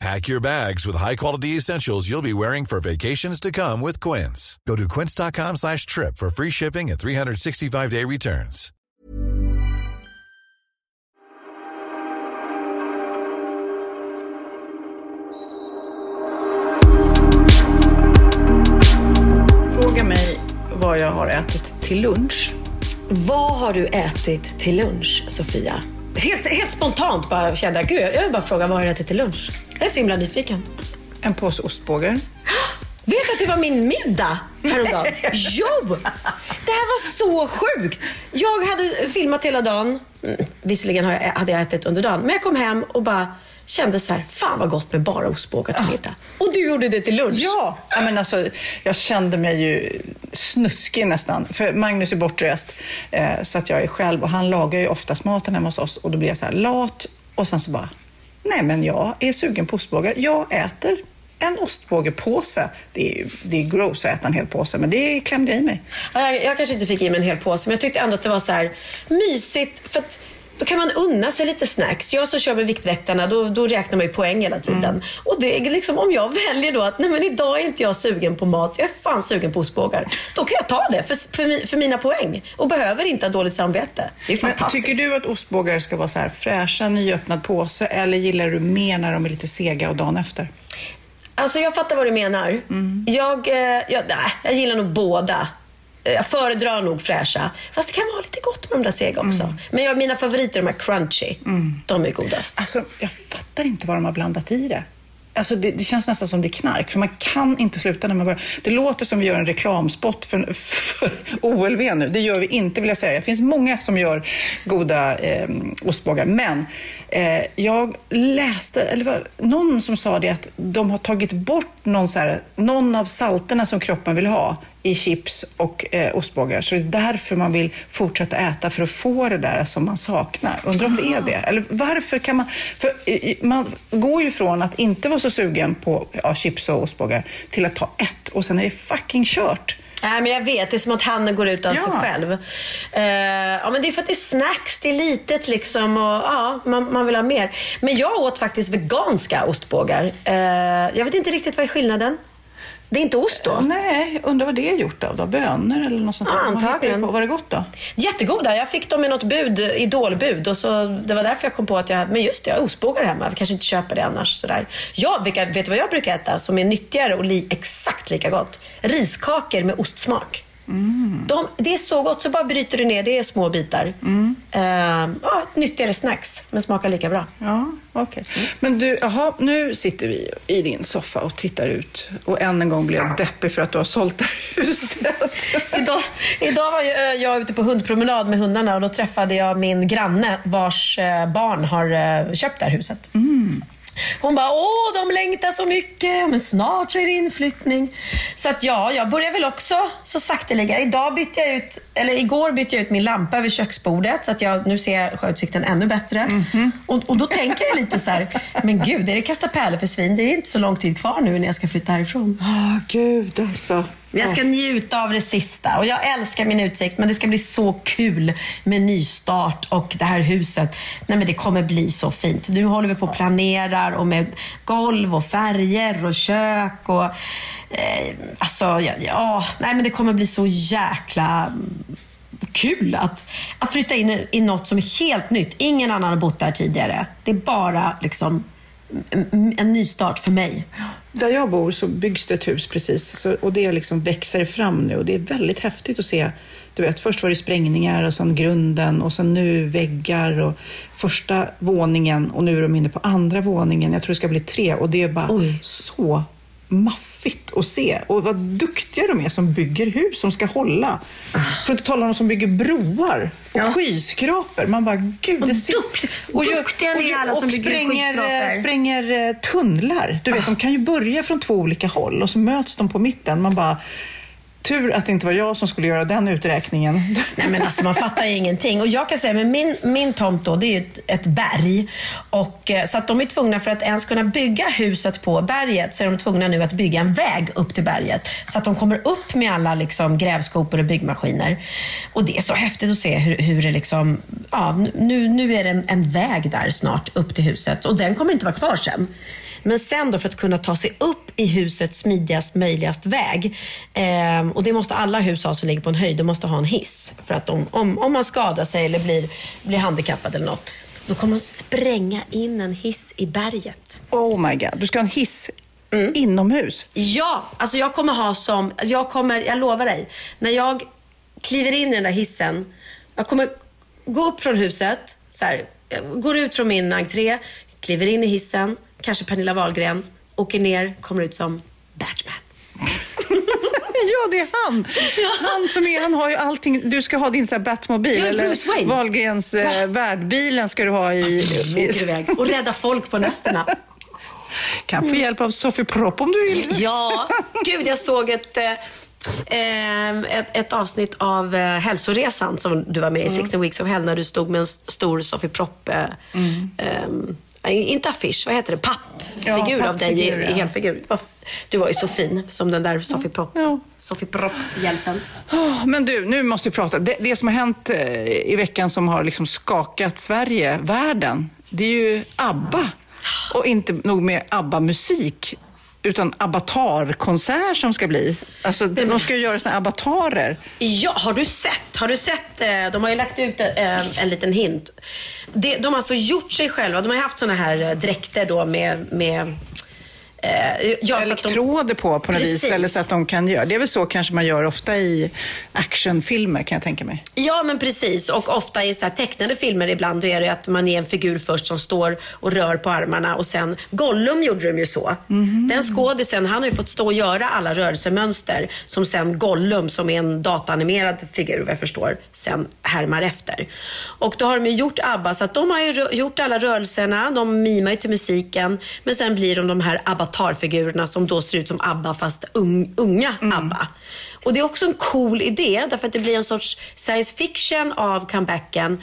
Pack your bags with high-quality essentials you'll be wearing for vacations to come with Quince. Go to quince.com slash trip for free shipping and 365-day returns. Fråga mig vad jag har ätit till lunch. Vad har du ätit till lunch, Sofia? Helt, helt spontant bara kände jag, gud, jag vill bara fråga vad har du ätit till lunch? Jag är så himla nyfiken. En påse ostbågar. Vet du att det var min middag häromdagen? jo! Det här var så sjukt. Jag hade filmat hela dagen. Mm, visserligen hade jag ätit under dagen, men jag kom hem och bara kände så här, fan vad gott med bara ostbågar till middag. Och du gjorde det till lunch. Ja, jag, men alltså, jag kände mig ju snuskig nästan. För Magnus är bortrest, eh, så att jag är själv och han lagar ju oftast maten hemma hos oss och då blir jag så här lat och sen så bara, nej men jag är sugen på ostbågar. Jag äter en ostbågepåse. Det är, ju- det är gross att äta en hel påse, men det klämde jag i mig. Ja, Jag, jag kanske inte fick i mig en hel påse, men jag tyckte ändå att det var så här mysigt. För att då kan man unna sig lite snacks. Jag som kör med Viktväktarna, då, då räknar man ju poäng hela tiden. Och det är liksom, om jag väljer då att nej men idag är inte jag sugen på mat, jag är fan sugen på ostbågar. Då kan jag ta det för, för, för mina poäng. Och behöver inte ha dåligt samvete. Det är Men fantastiskt. tycker du att ostbågar ska vara så här fräscha, nyöppnad påse eller gillar du mer när de är lite sega och dagen efter? Alltså jag fattar vad du menar. Jag, eh, jag, nej, jag gillar nog båda. Eh, Jag föredrar nog fräscha. Fast det kan vara lite gott med de där sega också. Men jag, mina favoriter är de här crunchy. De är godast. Alltså, jag fattar inte vad de har blandat i det. Alltså, det, det känns nästan som det är knark, för man kan inte sluta när man börjar. Det låter som vi gör en reklamspot för, för OLV nu. Det gör vi inte, vill jag säga. Det finns många som gör goda eh, ostbågar, men eh, jag läste, eller var, någon som sa det att de har tagit bort någon, så här, någon av salterna som kroppen vill ha i chips och eh, ostbågar. Så det är därför man vill fortsätta äta, för att få det där som man saknar. Undrar om det är det? Eller varför kan man... För eh, man går ju från att inte vara så sugen på ja, chips och ostbågar till att ta ett och sen är det fucking kört. Nej, men jag vet. Det är som att han går ut av Ja. sig själv. Eh, ja, men det är för att det är snacks, det är litet liksom och ja, man, man vill ha mer. Men jag åt faktiskt veganska ostbågar. Eh, jag vet inte riktigt vad är skillnaden. Det är inte ost då? Nej, undrar vad det är gjort av då? Bönor eller något sånt Ja, antagligen. Var det gott då? Jättegoda. Jag fick dem i något bud, idolbud. Och så, det var därför jag kom på att jag, men just det, jag har ostbågar hemma. Jag kanske inte köper det annars. Sådär. Jag, vilka, vet du vad jag brukar äta som är nyttigare och li, exakt lika gott? Riskakor med ostsmak. De, det är så gott, så bara bryter du ner det i små bitar. Eh, ja, ett nyttigare snacks, men smakar lika bra. Ja, okej. Men du, jaha, nu sitter vi i din soffa och tittar ut och än en gång blir jag deppig för att du har sålt det här huset. Idag, idag var jag, jag ute på hundpromenad med hundarna och då träffade jag min granne vars eh, barn har eh, köpt det här huset. Hon bara, åh de längtar så mycket, men snart så är det inflyttning. Så att ja, jag börjar väl också så sakteliga. Idag bytte jag ut, eller igår bytte jag ut min lampa över köksbordet så att jag nu ser sjöutsikten ännu bättre. Och, och då tänker jag lite så här, men gud, är det kasta pärlor för svin? Det är inte så lång tid kvar nu när jag ska flytta härifrån. Ah, gud alltså. Men jag ska njuta av det sista. Och jag älskar min utsikt, men det ska bli så kul med nystart och det här huset. Nej, men det kommer bli så fint. Nu håller vi på och planerar och med golv och färger och kök och... Eh, alltså, ja, ja, nej men det kommer bli så jäkla kul att, att flytta in i, i något som är helt nytt. Ingen annan har bott där tidigare. Det är bara liksom en nystart för mig. Där jag bor så byggs det ett hus precis och det liksom växer fram nu och det är väldigt häftigt att se. Du vet, först var det sprängningar och sen grunden och sen nu väggar och första våningen och nu är de inne på andra våningen. Jag tror det ska bli tre och det är bara Oj. så maffigt att se och vad duktiga de är som bygger hus som ska hålla. För att inte tala om de som bygger broar och Ja. skyskrapor. Man bara, gud, Och det ser... dukt- gör- duktiga ni gör- alla som och bygger spränger, spränger eh, tunnlar. Du vet, de kan ju börja från två olika håll och så möts de på mitten. Man bara, tur att det inte var jag som skulle göra den uträkningen. Nej men alltså man fattar ju ingenting. Och jag kan säga, men min, min tomt då, det är ju ett, ett berg. Och, eh, så att de är tvungna, för att ens kunna bygga huset på berget, så är de tvungna nu att bygga en väg upp till berget. Så att de kommer upp med alla liksom, grävskopor och byggmaskiner. Och det är så häftigt att se hur, hur det liksom, ja, nu, nu är det en, en väg där snart upp till huset. Och den kommer inte vara kvar sen. Men sen då för att kunna ta sig upp i husets smidigast möjligast väg. ehm, och det måste alla hus ha som ligger på en höjd. De måste ha en hiss. För att om, om, om man skadar sig eller blir, blir handikappad eller något. Då kommer de spränga in en hiss i berget. Oh my god, du ska ha en hiss inomhus. Ja, alltså jag kommer ha som, jag kommer, jag lovar dig. När jag kliver in i den där hissen. Jag kommer gå upp från huset, så här, går ut från min entré, kliver in i hissen, kanske Pernilla Wahlgren, åker ner, kommer ut som Batman. Ja, det är han. Han som är, han har ju allting. Du ska ha din så här Batmobil. Ja, eller Bruce Wayne. Wahlgrens eh, värdbilen ska du ha i... Åker iväg och räddar folk på nätterna. Kan få hjälp av Sofie Propp om du vill. Ja, gud jag såg ett, eh, ett, ett avsnitt av eh, Hälsoresan som du var med i, 16 Weeks of Hell, när du stod med en stor Sofie Propp, eh, nej, inte affisch, vad heter det, pappfigur Ja, av dig i, i helfigur. Du var ju så fin som den där Sofie Propp. Ja. Sofie Propp-hjälpen. Åh, Men du, nu måste vi prata. Det, det som har hänt eh, i veckan som har liksom skakat Sverige, världen, det är ju ABBA. Och inte nog med ABBA-musik, utan avatarkonsert som ska bli. Alltså, de ska ju göra sina avatarer. Ja, har du sett? Har du sett? eh, De har ju lagt ut eh, en liten hint. Det, de har alltså gjort sig själva. De har haft såna här eh, dräkter då med... med eh, ja, att de- Elektroder på på något vis, Precis. eller så att de kan göra. Det är väl så kanske man gör ofta i actionfilmer kan jag tänka mig. Ja, men precis. Och ofta i så här tecknade filmer ibland är det att man är en figur först som står och rör på armarna och sen Gollum gjorde de ju så. Den skådisen, han har ju fått stå och göra alla rörelsemönster som sen Gollum, som är en dataanimerad figur vad jag förstår, sen härmar efter. Och då har de ju gjort ABBA, så att de har ju gjort alla rörelserna, de mimar ju till musiken, men sen blir de de här avatarfigurerna som då ser ut som ABBA fast ung, unga ABBA. Och det är också en cool idé därför att det blir en sorts science fiction av comebacken.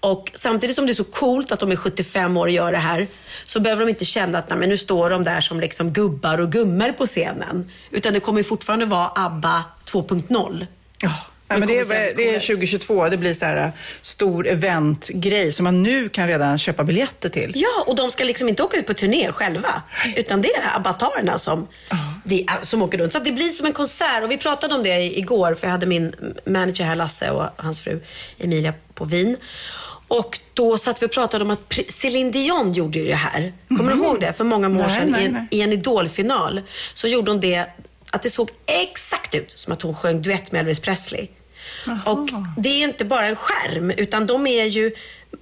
Och samtidigt som det är så coolt att de är 75 år och gör det här så behöver de inte känna att nej, nu står de där som liksom gubbar och gummor på scenen. Utan det kommer fortfarande vara ABBA 2.0. Ja. Nej, men det, är, det är coolt ut. 2022, det blir så här äh, stor eventgrej som man nu kan redan köpa biljetter till. Ja, och de ska liksom inte åka ut på turné själva. Utan det är de här avatarerna som, det som åker runt. Så det blir som en konsert. Och vi pratade om det igår, för jag hade min manager här, Lasse, och hans fru Emilia på Wien. Och då satt vi och pratade om att Céline Dion gjorde ju det här. Kommer du ihåg det? För många år Nej, sedan nej, i, en, nej. i en idolfinal så gjorde hon det att det såg exakt ut som att hon sjöng duett med Elvis Presley. Och det är inte bara en skärm, utan de är ju...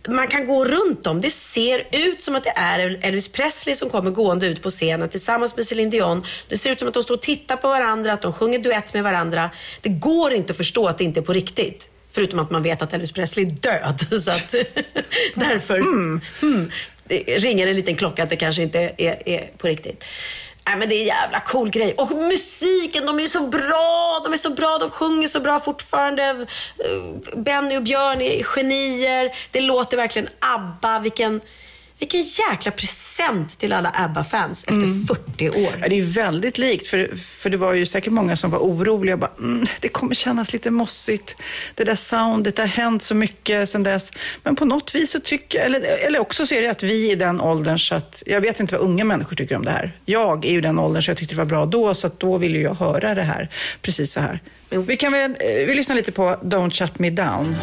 Man kan gå runt dem. Det ser ut som att det är Elvis Presley som kommer gående ut på scenen tillsammans med Céline Dion. Det ser ut som att de står och tittar på varandra, att de sjunger duett med varandra. Det går inte att förstå att det inte är på riktigt. Förutom att man vet att Elvis Presley är död. Så att, därför hmm, det ringer en liten klocka att det kanske inte är, är på riktigt. Nej, men det är en jävla cool grej. Och musiken, de är så bra. De är så bra, de sjunger så bra fortfarande. Eh, Benny och Björn är genier. Det låter verkligen ABBA. Vilken, vilken jäkla present till alla ABBA-fans efter 40 år. Ja, det är väldigt likt, för, för det var ju säkert många som var oroliga. Bara, mm, det kommer kännas lite mossigt. Det där soundet, det har hänt så mycket sedan dess. Men på något vis så tycker eller, eller också så är det att vi är i den åldern så att, jag vet inte vad unga människor tycker om det här. Jag är ju den åldern så jag tyckte det var bra då, så att då vill ju jag höra det här precis så här. Vi kan väl, eh, vi lyssnar lite på Don't Shut Me Down.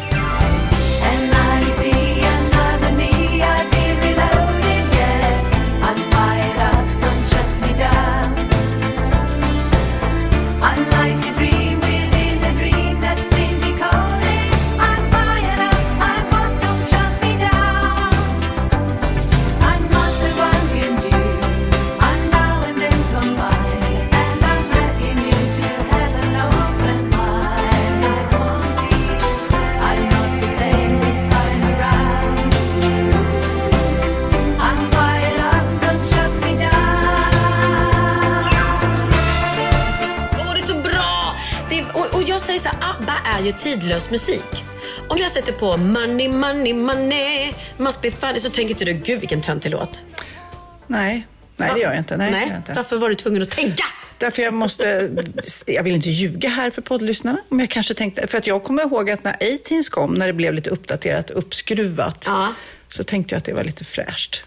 Ju tidlös musik. Om jag sätter på money, money, money, must be funny så tänker inte du, gud vilken töntig låt. Nej, nej det gör jag inte. Nej, gör jag inte. Varför var du tvungen att tänka? Därför jag måste, jag vill inte ljuga här för poddlyssnarna, men jag kanske tänkte, för att jag kommer ihåg att när A-Teens kom, när det blev lite uppdaterat, uppskruvat, Ja. så tänkte jag att det var lite fräscht.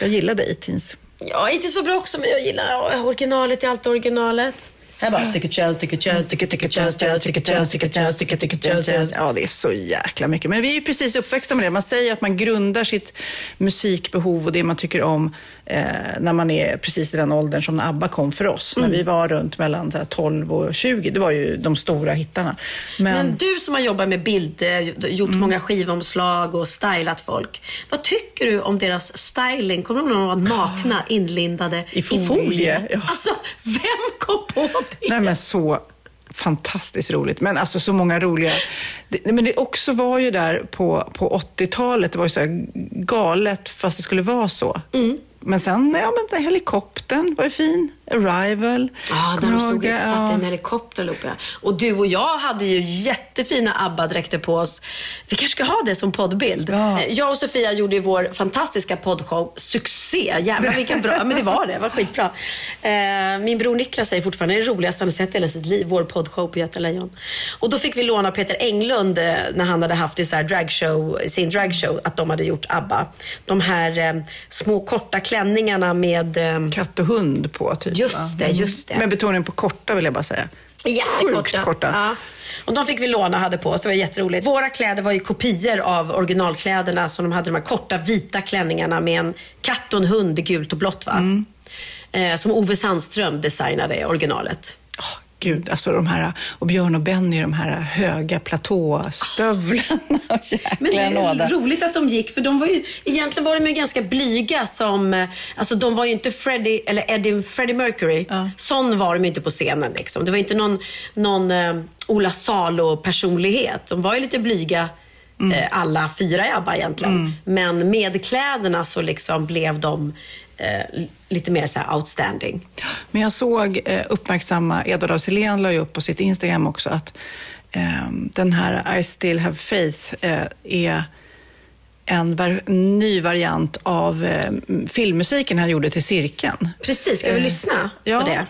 Jag gillade A-Teens. Ja, inte så bra också, men jag gillar originalet, är alltid originalet. Här bara, take a chance, take a chance, take a, take a chance, take a, chance, take a chance, take a, take a chance. Ja, det är så jäkla mycket. Men vi är ju precis uppväxta med det. Man säger att man grundar sitt musikbehov och det man tycker om eh, när man är precis i den åldern som när ABBA kom för oss. När vi var runt mellan här, 12 och 20. Det var ju de stora hittarna. Men, Men du som har jobbat med bild, eh, gjort många skivomslag och stylat folk. Vad tycker du om deras styling? Kommer du ihåg när de var nakna, inlindade I folie, ja. Alltså, vem kom på det? Nej men så fantastiskt roligt. Men alltså så många roliga... Det, men det också var ju där på, på 80-talet, det var ju så galet fast det skulle vara så. Mm. Men sen, ja men den helikoptern var ju fin. Arrival. Ja, när Kommer de det? satt i en Ja. helikopter upp, ja. Och du och jag hade ju jättefina ABBA-dräkter på oss. Vi kanske ska ha det som poddbild. Ja. Eh, Jag och Sofia gjorde ju vår fantastiska poddshow. Succé! Jävlar vilken bra... Men det var det. Det var skitbra. Eh, Min bror Niklas säger fortfarande det är det roligaste han sett i hela sitt liv. Vår poddshow på Göta Lejon. Och då fick vi låna Peter Englund eh, när han hade haft i så här dragshow, sin dragshow, att de hade gjort ABBA. De här små korta klänningarna med... Eh, Katt och hund på typ. Just det, just det. Med betoning på korta vill jag bara säga. Jättekorta. Sjukt korta. Ja. Och de fick vi låna och hade på oss. Det var jätteroligt. Våra kläder var ju kopior av originalkläderna. Så de hade de här korta vita klänningarna med en katt och en hund gult och blått. Va? Mm. Eh, som Ove Sandström designade originalet. Gud, alltså de här, och Björn och Benny, de här höga platåstövlarna. Men det är roligt att de gick, för de var ju, egentligen var de ju ganska blyga som, eh, alltså de var ju inte Freddie, eller Eddie, Freddie Mercury. Ja. Sån var de inte på scenen liksom. Det var inte någon, någon eh, Ola Salo-personlighet. De var ju lite blyga Mm. eh, alla fyra i ABBA egentligen. Men med kläderna så liksom blev de eh, lite mer så outstanding. Men jag såg eh, uppmärksamma, Edvard af Sillén la ju upp på sitt Instagram också att eh, den här I still have faith eh, är en var- ny variant av eh, filmmusiken han gjorde till Cirkeln. Precis, ska vi Eh, lyssna ja. på det?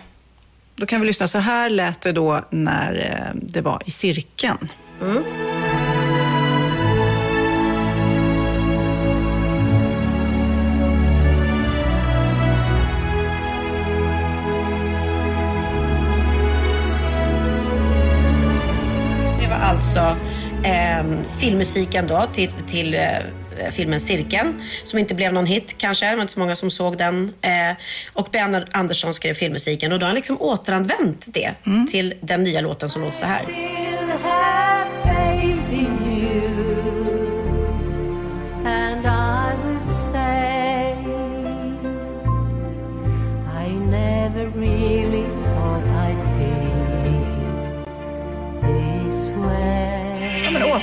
Då kan vi lyssna. Så här lät det då när eh, det var i Cirkeln. Det alltså eh, filmmusiken då till, till eh, filmen Cirkeln, som inte blev någon hit kanske. Det var inte så många som såg den. Eh, och Ben Andersson skrev filmmusiken och då har han liksom återanvänt det till den nya låten som låter så här.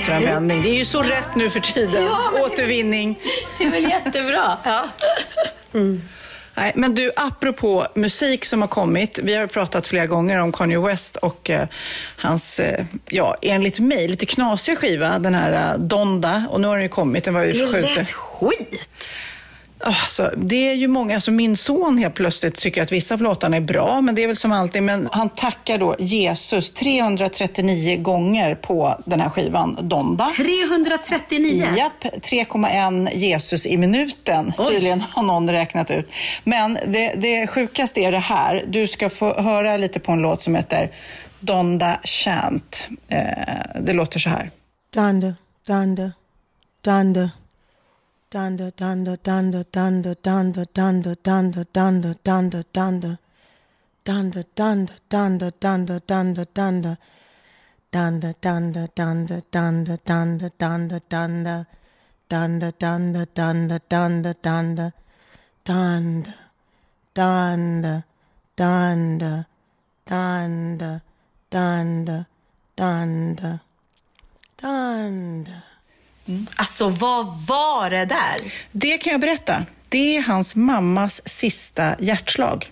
Återanvändning, det är ju så rätt nu för tiden. Ja, Återvinning. Det är väl jättebra? Ja. Nej, men du, apropå musik som har kommit. Vi har pratat flera gånger om Kanye West och eh, hans, eh, ja, enligt mig, lite knasiga skiva, den här eh, Donda. Och nu har den ju kommit, den var ju Det är förskjuten. lätt skit. Alltså, det är ju många, alltså min son helt plötsligt tycker att vissa av låtarna är bra, men det är väl som alltid. Men han tackar då Jesus 339 gånger på den här skivan, Donda. 339. Japp, 3,1 Jesus i minuten. Oj. Tydligen har någon räknat ut. Men det, det sjukaste är det här. Du ska få höra lite på en låt som heter Donda Chant. Eh, det låter så här. Donda, donda, donda. Donda, donda, donda, donda, donda, donda, donda, donda, donda, donda. Donda, donda, donda, donda, donda, donda. Donda, donda, donda, donda, donda, donda, donda. Donda, donda, donda, donda, donda. Donda, donda, donda, donda, donda, donda, Mm. Alltså vad var det där? Det kan jag berätta. Det är hans mammas sista hjärtslag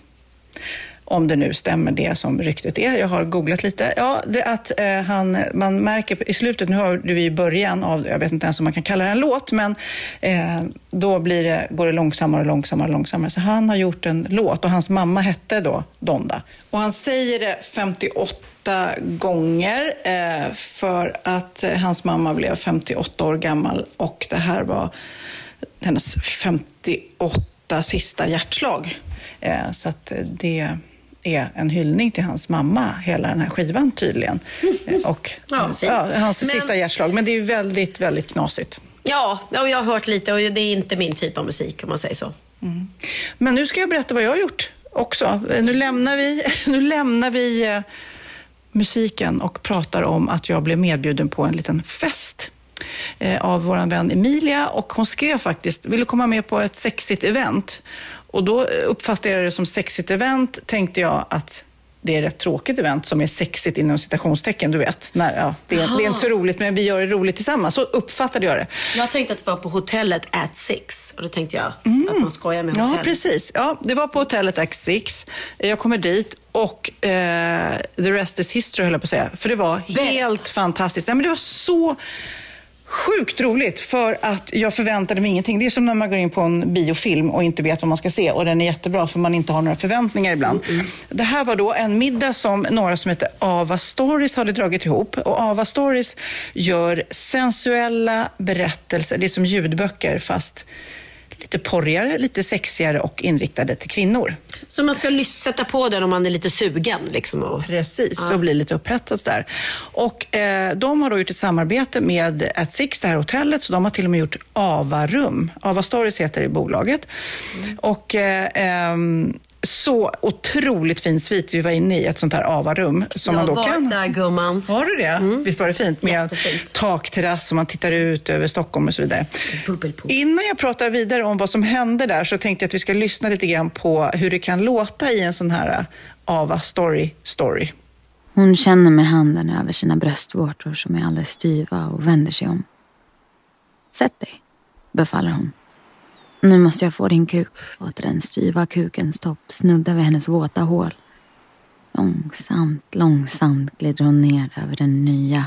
om det nu stämmer det som ryktet är. Jag har googlat lite. Ja, det att eh, han, man märker i slutet, nu har vi i början av, jag vet inte ens om man kan kalla det en låt, men eh, då blir det, går det långsammare och långsammare och långsammare. Så han har gjort en låt och hans mamma hette då Donda. Och han säger det 58 gånger eh, för att eh, hans mamma blev 58 år gammal och det här var hennes 58 sista hjärtslag. Eh, så att eh, det är en hyllning till hans mamma, hela den här skivan tydligen. Eh, Och Ja, fint. hans Men- sista hjärtslag. Men det är väldigt, väldigt knasigt. Ja, ja, jag har hört lite och det är inte min typ av musik om man säger så. Men nu ska jag berätta vad jag har gjort också. Eh, Nu lämnar vi, nu lämnar vi eh, musiken och pratar om att jag blev medbjuden på en liten fest av vår vän Emilia och hon skrev faktiskt, vill du komma med på ett sexigt event? Och då uppfattade jag det som sexigt event, tänkte jag att det är ett tråkigt event som är sexigt inom citationstecken, du vet. När, ja, det, är, det är inte så roligt, men vi gör det roligt tillsammans. Så uppfattade jag det. Jag tänkte att det var på hotellet at six och då tänkte jag att man skojar med hotell. Ja, precis. Ja, det var på hotellet X6. Jag kommer dit och eh, the rest is history, höll jag på att säga. För det var helt fantastiskt. Nej, men det var så sjukt roligt för att jag förväntade mig ingenting. Det är som när man går in på en biofilm och inte vet vad man ska se och den är jättebra för man inte har några förväntningar ibland. Det här var då en middag som några som heter Ava Stories hade dragit ihop och Ava Stories gör sensuella berättelser. Det är som ljudböcker fast lite porrigare, lite sexigare och inriktade till kvinnor. Så man ska sätta på den om man är lite sugen. Liksom, och... Precis, och blir lite upphetsad där. Och eh, de har då gjort ett samarbete med At Six, det här hotellet, så de har till och med gjort Ava-rum. Ava Stories heter det i bolaget. Och eh, ehm, så otroligt fin svit vi var inne i, ett sånt här Ava-rum. Som jag man då var kan... där gumman. Har du det? Visst var det fint? Med Jättefint. takterrass och man tittar ut över Stockholm och så vidare. Bubbelpool. Innan jag pratar vidare om vad som hände där så tänkte jag att vi ska lyssna lite grann på hur det kan låta i en sån här uh, Ava Story story. Hon känner med handen över sina bröstvårtor som är alldeles styva och vänder sig om. Sätt dig, befaller hon. Nu måste jag få din kuk. Låter den styva kukens topp snudda vid hennes våta hål. Långsamt, långsamt glider hon ner över den nya,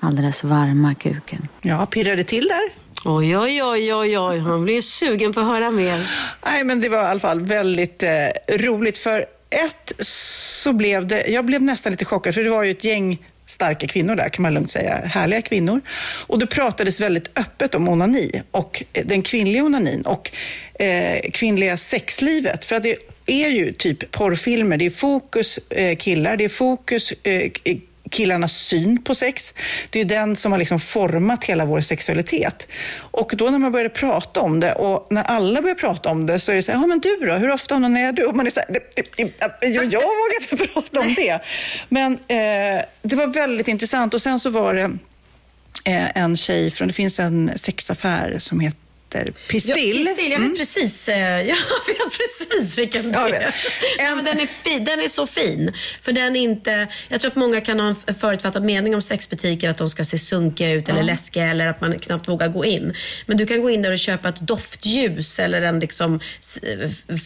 alldeles varma kuken. Ja, pirrade till där. Oj, oj, oj, oj, oj. Han blir sugen på att höra mer. Nej, men det var i alla fall väldigt eh, roligt. För ett så blev det, jag blev nästan lite chockad, för det var ju ett gäng starka kvinnor där, kan man lugnt säga. Härliga kvinnor. Och det pratades väldigt öppet om onani och eh, den kvinnliga onanin och eh, kvinnliga sexlivet. För att det är ju typ porrfilmer, det är fokus eh, killar, det är fokus eh, killarnas syn på sex. Det är ju den som har liksom format hela vår sexualitet. Och då när man började prata om det och när alla började prata om det så är det så här, ja men du då, hur ofta onanerar du? Och man är så här, jag, jag vågar inte prata om det. Men eh, det var väldigt intressant och sen så var det eh, en tjej från, det finns en sexaffär som heter Pistill. Ja, Pistill, jag vet precis, eh, jag vet precis vilken det är. Ja, men den, är fin, den är så fin. För den är inte, jag tror att många kan ha en förutfattad mening om sexbutiker, att de ska se sunkiga ut eller läskiga eller att man knappt vågar gå in. Men du kan gå in där och köpa ett doftljus eller en liksom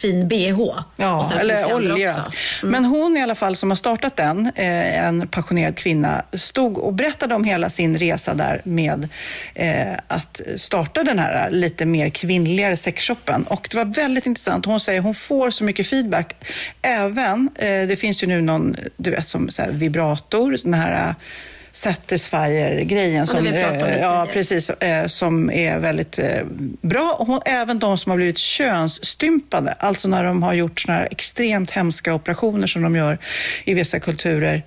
fin bh. Ja, eller olja. också. Men hon i alla fall som har startat den, eh, en passionerad kvinna, stod och berättade om hela sin resa där med eh, att starta den här lite mer kvinnligare sexshoppen. Och det var väldigt intressant. Hon säger hon får så mycket feedback. Även, eh, det finns ju nu någon, du vet, som så här, vibrator, den här eh, Satisfyer-grejen. Ja, det vi pratade om det eh, ja, precis, eh, som är väldigt eh, bra. Och hon, även de som har blivit könsstympade, alltså när de har gjort såna extremt hemska operationer som de gör i vissa kulturer,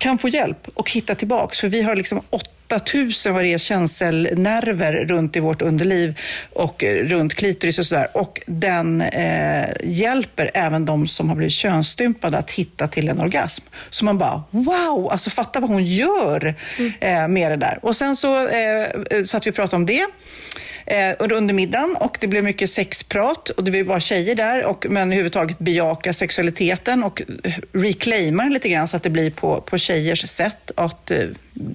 kan få hjälp och hitta tillbaks. För vi har liksom 8000 vad det är känselnerver runt i vårt underliv och eh, runt klitoris och sådär. Och den eh, hjälper även de som har blivit könsstympade att hitta till en orgasm. Så man bara, wow, alltså fatta vad hon gör eh, med det där. Och sen så eh, satt vi och pratade om det eh, under middagen och det blev mycket sexprat och det var bara tjejer där, och, men överhuvudtaget bejaka sexualiteten och reclaima lite grann så att det blir på, på tjejers sätt. Att eh,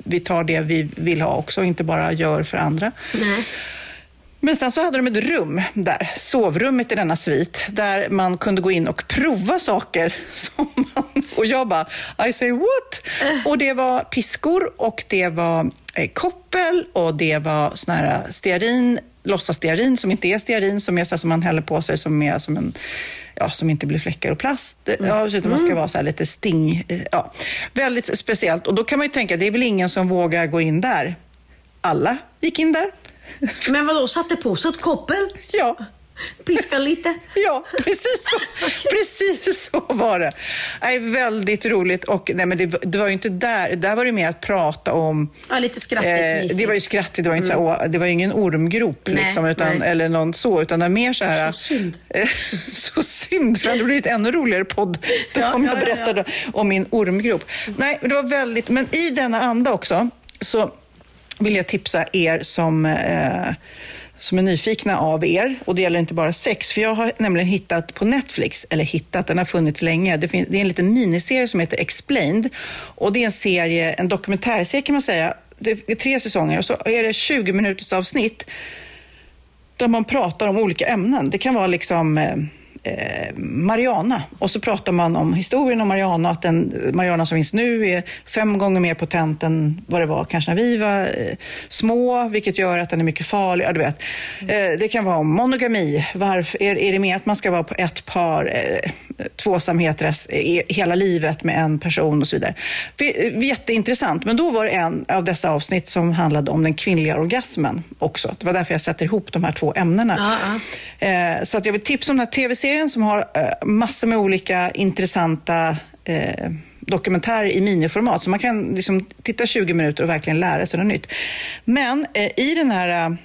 vi tar det vi vill ha också och inte bara gör för andra. Nej. Men sen så hade de ett rum där, sovrummet i denna svit, där man kunde gå in och prova saker. Som man, och jag bara, I say what? Och det var piskor och det var eh, koppel och det var sån här stearin, låtsasstearin som inte är stearin, som är så som man häller på sig som är som en Ja, som inte blir fläckar och plast. Ja, utan man ska vara så här lite sting. eh, Ja, väldigt speciellt. Och då kan man ju tänka, det är väl ingen som vågar gå in där. Alla gick in där. Men vadå, satte på sig ett koppel? Ja, Piska lite? Ja, precis så, precis så var det. Nej, väldigt roligt. Och, nej, men det, det var ju inte där. Där var det mer att prata om... Ja, lite skrattigt, Eh, det var ju skrattigt. Det var, inte så, här, åh, det var ingen ormgrop Nej, liksom, utan, nej. eller någon så. Utan det var mer så här... Så synd. Eh, så synd, för det hade blivit ännu roligare podd Ja, om ja, jag ja, ja. berättade om min ormgrop. Nej, det var väldigt... Men i denna anda också så vill jag tipsa er som, eh, som är nyfikna av er. Och det gäller inte bara sex. För jag har nämligen hittat på Netflix, eller hittat, den har funnits länge. Det, finns, det är en liten miniserie som heter Explained. Och det är en serie, en dokumentärserie kan man säga. Det är tre säsonger och så är det 20 minuters avsnitt där man pratar om olika ämnen. Det kan vara liksom eh, Mariana och så pratar man om historien om Mariana, att den Mariana som finns nu är fem gånger mer potent än vad det var kanske när vi var eh, små, vilket gör att den är mycket farlig. Ja, du vet. Eh, det kan vara om monogami. Varför, är, är det mer att man ska vara på ett par, eh, tvåsamhet rest, eh, hela livet med en person och så vidare. Vi- eh, Jätteintressant, men då var det en av dessa avsnitt som handlade om den kvinnliga orgasmen också. Det var därför jag sätter ihop de här två ämnena. Eh, så att jag vill tipsa om den här tv-serien som har eh, massor med olika intressanta eh, dokumentärer i miniformat. Så man kan liksom titta 20 minuter och verkligen lära sig något nytt. Men eh, i den här eh,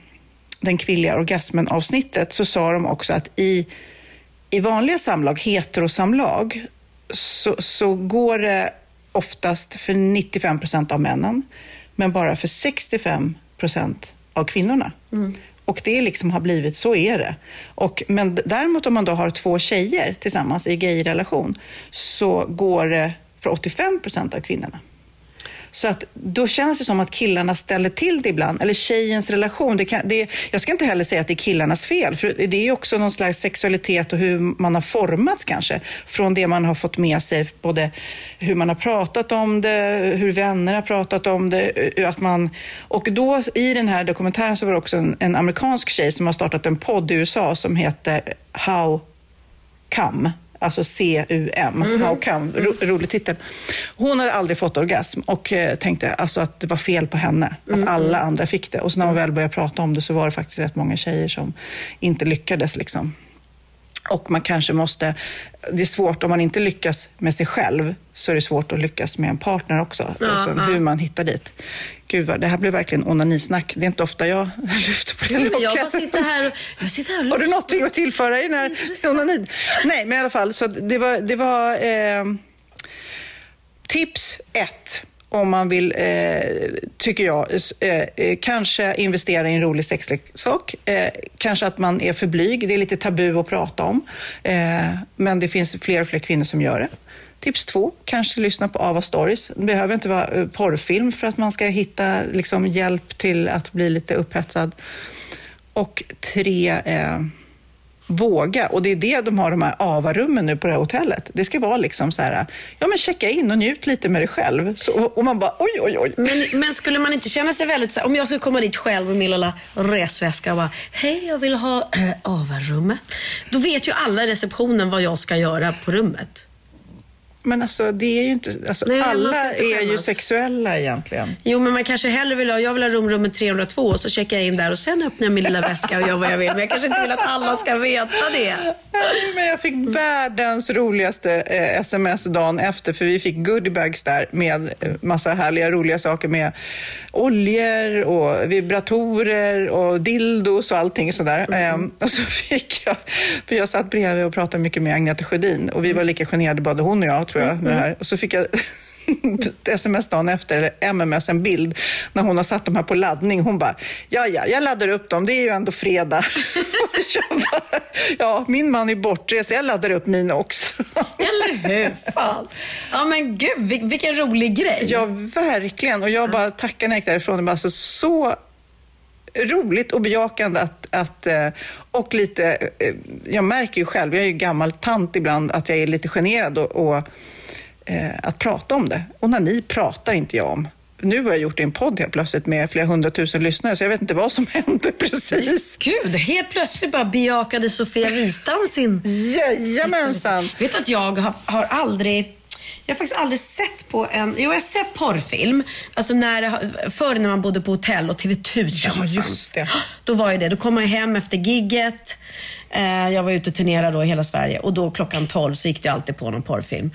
den kvinnliga orgasmen avsnittet så sa de också att i, i vanliga samlag, heterosamlag, så, så går det oftast för 95 procent av männen, men bara för 65 procent av kvinnorna. Mm. Och det liksom har blivit, så är det. Och, men däremot om man då har två tjejer tillsammans i gayrelation så går det för 85 procent av kvinnorna. Så att då känns det som att killarna ställer till det ibland. Eller tjejens relation. Det kan, det, jag ska inte heller säga att det är killarnas fel. För det är ju också någon slags sexualitet och hur man har formats kanske. Från det man har fått med sig. Både hur man har pratat om det, hur vänner har pratat om det. Eh, att man, och då i den här dokumentären så var det också en, en amerikansk tjej som har startat en podd i USA som heter How Come. Alltså C-U-M, How Come, ro, rolig titel. Hon hade aldrig fått orgasm och eh, tänkte alltså att det var fel på henne, att alla andra fick det. Och så när hon väl började prata om det så var det faktiskt rätt många tjejer som inte lyckades. Liksom. Och man kanske måste, det är svårt om man inte lyckas med sig själv så är det svårt att lyckas med en partner också. Ja, sen ja. hur man hittar dit. Gud vad, det här blev verkligen onanisnack. Det är inte ofta jag lyfter på det Men jag locket. bara sitter här och, jag sitter här och Har du någonting att tillföra i den här onanid? Nej, men i alla fall, så det var, det var eh, tips ett om man vill, eh, tycker jag, eh, eh, kanske investera i en rolig sexleksak. Eh, kanske att man är för blyg. Det är lite tabu att prata om. Eh, men det finns fler och fler kvinnor som gör det. Tips två, kanske lyssna på Ava Stories. Det behöver inte vara eh, porrfilm för att man ska hitta liksom, hjälp till att bli lite upphetsad. Och tre, eh, våga. Och det är det de har de här AVA-rummen nu på det här hotellet. Det ska vara liksom så här, ja men checka in och njut lite med dig själv. Så, och man bara, oj, oj, oj. Men, men skulle man inte känna sig väldigt så här, om jag skulle komma dit själv med min lilla resväska och bara, hej jag vill ha äh, AVA-rummet. Då vet ju alla i receptionen vad jag ska göra på rummet. Men alltså, det är ju inte, alltså, Nej, alla inte är ju sexuella egentligen. Jo, men man kanske hellre vill ha, jag vill ha rumrummet 302 och så checkar jag in där och sen öppnar jag min lilla väska och gör vad jag vill. Men jag kanske inte vill att alla ska veta det. Men jag fick världens roligaste eh, sms dagen efter, för vi fick goodiebags där med eh, massa härliga, roliga saker med oljor och vibratorer och dildos och allting sådär. Ehm, och så fick jag, för jag satt bredvid och pratade mycket med Agneta Sjödin och vi var lika generade, både hon och jag tror jag, med det här. Och så fick jag ett sms dagen efter, eller MMS, en bild när hon har satt dem här på laddning. Hon bara, ja, ja, jag laddar upp dem, det är ju ändå fredag. Bara, ja, min man är bortrest, jag laddar upp mina också. Eller hur? Fan. Ja men gud, vil- vilken rolig grej. Ja, verkligen. Och jag bara tackar när jag gick därifrån. Det var alltså så roligt och bejakande att, att, eh, och lite, eh, jag märker ju själv, jag är ju gammal tant ibland, att jag är lite generad och, och eh, att prata om det. Och när ni pratar inte jag om. Nu har jag gjort en podd helt plötsligt med flera hundratusen lyssnare, så jag vet inte vad som hände precis. Gud, helt plötsligt bara bejakade Sofia Wistam sin... Jajamensan! Vet du att jag har, har aldrig... Jag har faktiskt aldrig sett på en... Jo, jag har sett porrfilm. Alltså när, förr när man bodde på hotell och TV1000 Ja, just det. Då var ju det. Då kom man hem efter gigget. Eh, jag var ute och turnerade då i hela Sverige och då klockan 12 så gick det alltid på någon porrfilm.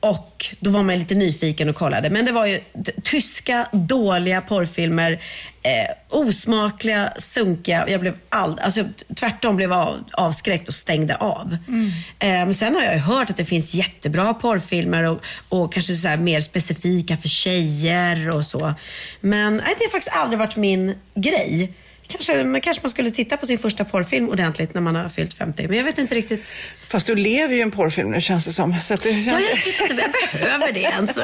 Och då var man lite nyfiken och kollade. Men det var ju tyska, dåliga porrfilmer. Eh, osmakliga, sunkiga. Jag blev all, alltså, tvärtom blev av, avskräckt och stängde av. Eh, men sen har jag ju hört att det finns jättebra porrfilmer och, och kanske så mer specifika för tjejer och så. Men nej, det har faktiskt aldrig varit min grej. Kanske, men kanske man skulle titta på sin första porrfilm ordentligt när man har fyllt 50. Men jag vet inte riktigt. Fast du lever ju i en porrfilm nu känns det som. Så att det Ja, känns... jag vet inte, jag behöver det ens.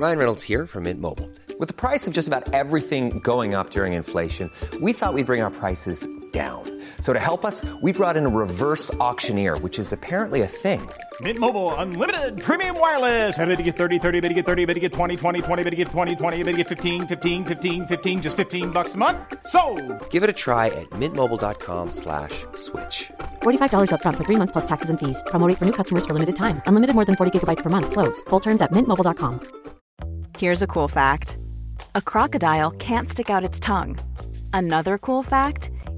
Ryan Reynolds here from Mint Mobile. With the price of just about everything going up during inflation, we thought we'd bring our prices down. So to help us, we brought in a reverse auctioneer, which is apparently a thing. Mint Mobile unlimited premium wireless. Ready to get 30, 30, bit to get 30, bit to get 20, 20, 20, bit to get 20, 20, bit to get 15, 15, 15, 15 just 15 bucks a month. So, Give it a try at mintmobile.com slash switch. $45 upfront for three months plus taxes and fees. Promo rate for new customers for limited time. Unlimited more than 40 gigabytes per month. Slows. Full terms at mintmobile.com. Here's a cool fact a crocodile can't stick out its tongue. Another cool fact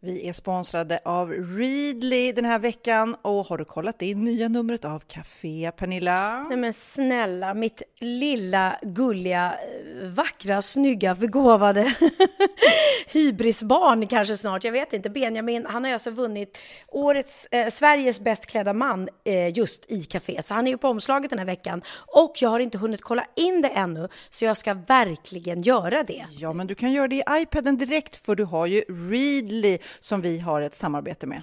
Vi är sponsrade av Readly den här veckan och har du kollat in nya numret av Café Pernilla? Nej men snälla, mitt lilla, gulliga, eh, vackra, snygga, begåvade hybrisbarn kanske snart, jag vet inte. Benjamin, han har alltså vunnit årets, eh, Sveriges bäst klädda man eh, just i Café. Så han är ju på omslaget den här veckan. Och jag har inte hunnit kolla in det ännu, så jag ska verkligen göra det. Ja, men du kan göra det i iPaden direkt för du har ju Readly som vi har ett samarbete med.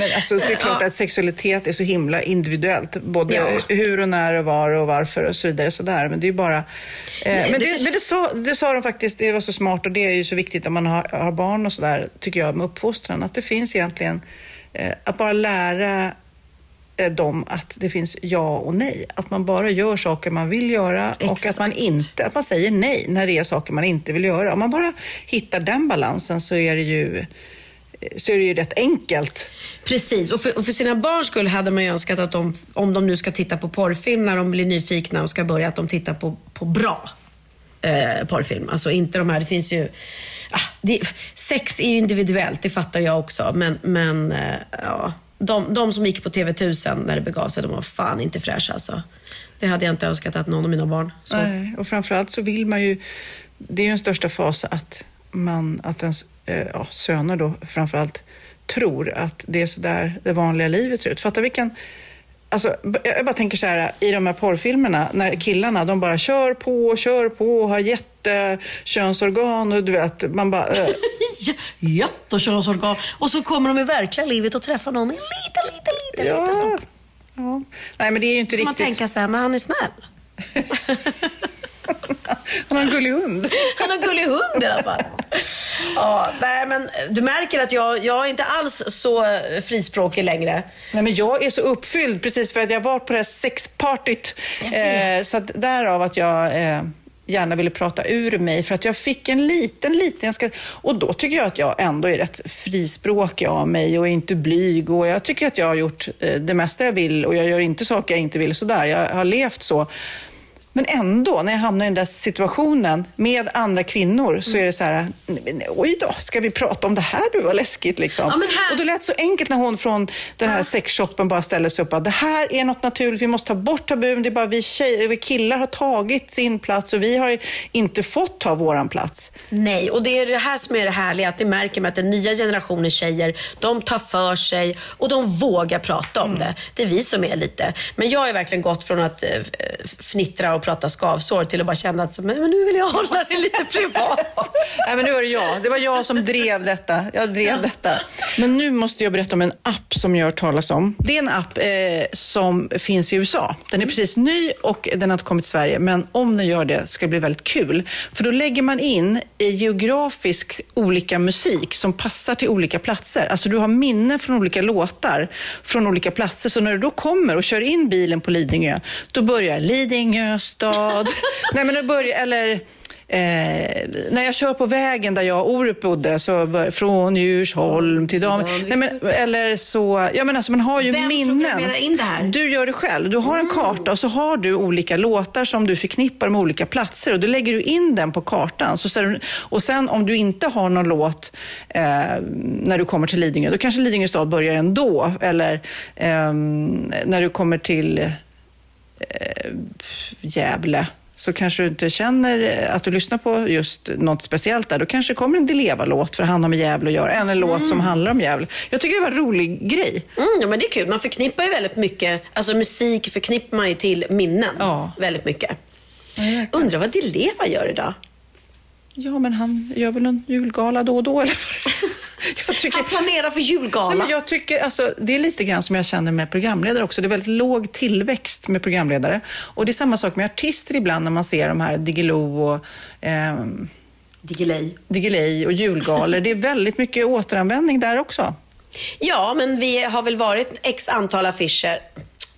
Men alltså, så är det klart att sexualitet är så himla individuellt. Både Ja. hur och när och var och varför och så vidare. Så där. Men det är ju bara... Eh, Nej, men det men det, sa, det sa de faktiskt, det var så smart och det är ju så viktigt om man har, har barn och sådär, tycker jag, med uppfostran. Att det finns egentligen, eh, att bara lära eh, dem att det finns ja och nej. Att man bara gör saker man vill göra och att man inte, att man säger nej när det är saker man inte vill göra. Om man bara hittar den balansen så är det ju, så är det ju rätt enkelt. Precis, och för, och för sina barns skull hade man ju önskat att de, om de nu ska titta på porrfilm när de blir nyfikna och ska börja, att de tittar på, på bra eh, porrfilm. Alltså inte de här, det finns ju... Ah, det, sex är ju individuellt, det fattar jag också. Men, men eh, ja, de, de som gick på TV1000 när det begav sig, de var fan inte fräscha alltså. Det hade jag inte önskat att någon av mina barn såg. Nej, och framförallt så vill man ju, det är ju den största fasen att man, att ens ja, söner då framförallt tror att det är så där det vanliga livet ser ut. Fatta vilken, alltså jag bara tänker så här, i de här porrfilmerna, när killarna, de bara kör på kör på har jättekönsorgan och du vet, man bara, eh, Jättekönsorgan. Och så kommer de i verkliga livet och träffar någon med liten, liten, liten ja, snopp. ja. Nej men det är ju inte Så man riktigt, tänker så här, men han är snäll. han har en gullig hund. Han har en gullig hund i alla fall. Ja, nej, men du märker att jag, jag är inte alls så frispråkig längre. Nej, men jag är så uppfylld precis för att jag varit på det här sexpartyt. Eh, så att därav att jag eh, gärna ville prata ur mig för att jag fick en liten, liten... Jag ska, och då tycker jag att jag ändå är rätt frispråkig av mig och är inte blyg och jag tycker att jag har gjort eh, det mesta jag vill och jag gör inte saker jag inte vill sådär. Jag har levt så. Men ändå, när jag hamnar i den där situationen med andra kvinnor så är det så här, "Nej, men oj då, ska vi prata om det här nu? Vad läskigt liksom. Ja, här- Och då lät det så enkelt när hon från den här sexshoppen bara ställde sig upp att det här är något naturligt, vi måste ta bort tabun, det är bara vi, tjejer, vi killar har tagit sin plats och vi har inte fått ta våran plats. Nej, och det är det här som är det härliga, att det märker man att den nya generationen tjejer, de tar för sig och de vågar prata om det. Det är vi som är lite. Men jag har verkligen gått från att eh, fnittra och prata skavsår till att bara känna att men, nu vill jag hålla det lite privat. Nej, men nu var det jag. Det var jag som drev detta. Jag drev detta. Men nu måste jag berätta om en app som jag har hört talas om. Det är en app eh, som finns i USA. Den är precis ny och den har inte kommit till Sverige. Men om den gör det ska det bli väldigt kul. För då lägger man in eh, geografisk olika musik som passar till olika platser. Alltså du har minnen från olika låtar från olika platser. Så när du då kommer och kör in bilen på Lidingö, då börjar Lidingö stad. Nej, men då börjar, eller Eh, när jag kör på vägen där jag och Orup bodde, så bör, från Djursholm till Dam... Nej, men, eller så... Ja, men alltså, man har ju Vem minnen. in det här? Du gör det själv. Du har en karta och så har du olika låtar som du förknippar med olika platser och då lägger du in den på kartan. Så du, och sen om du inte har någon låt eh, när du kommer till Lidingö, då kanske Lidingö stad börjar ändå. Eller ehm, när du kommer till eh, Gävle så kanske du inte känner att du lyssnar på just något speciellt där. Då kanske det kommer en Dileva-låt för han har med Gävle att göra. En låt som handlar om Gävle. Jag tycker det var en rolig grej. Mm, ja, men det är kul. Man förknippar ju väldigt mycket, alltså musik förknippar man ju till minnen. Ja. Väldigt mycket. Undrar vad Dileva gör idag? Ja, men han gör väl en julgala då och då. Eller? jag tycker... Han planerar för julgala. Nej, men jag tycker, alltså, det är lite grann som jag känner med programledare också. Det är väldigt låg tillväxt med programledare. Och det är samma sak med artister ibland när man ser de här Diggiloo och ehm, Diggiley. Diggiley och julgalor. Det är väldigt mycket återanvändning där också. Ja, men vi har väl varit x antal affischer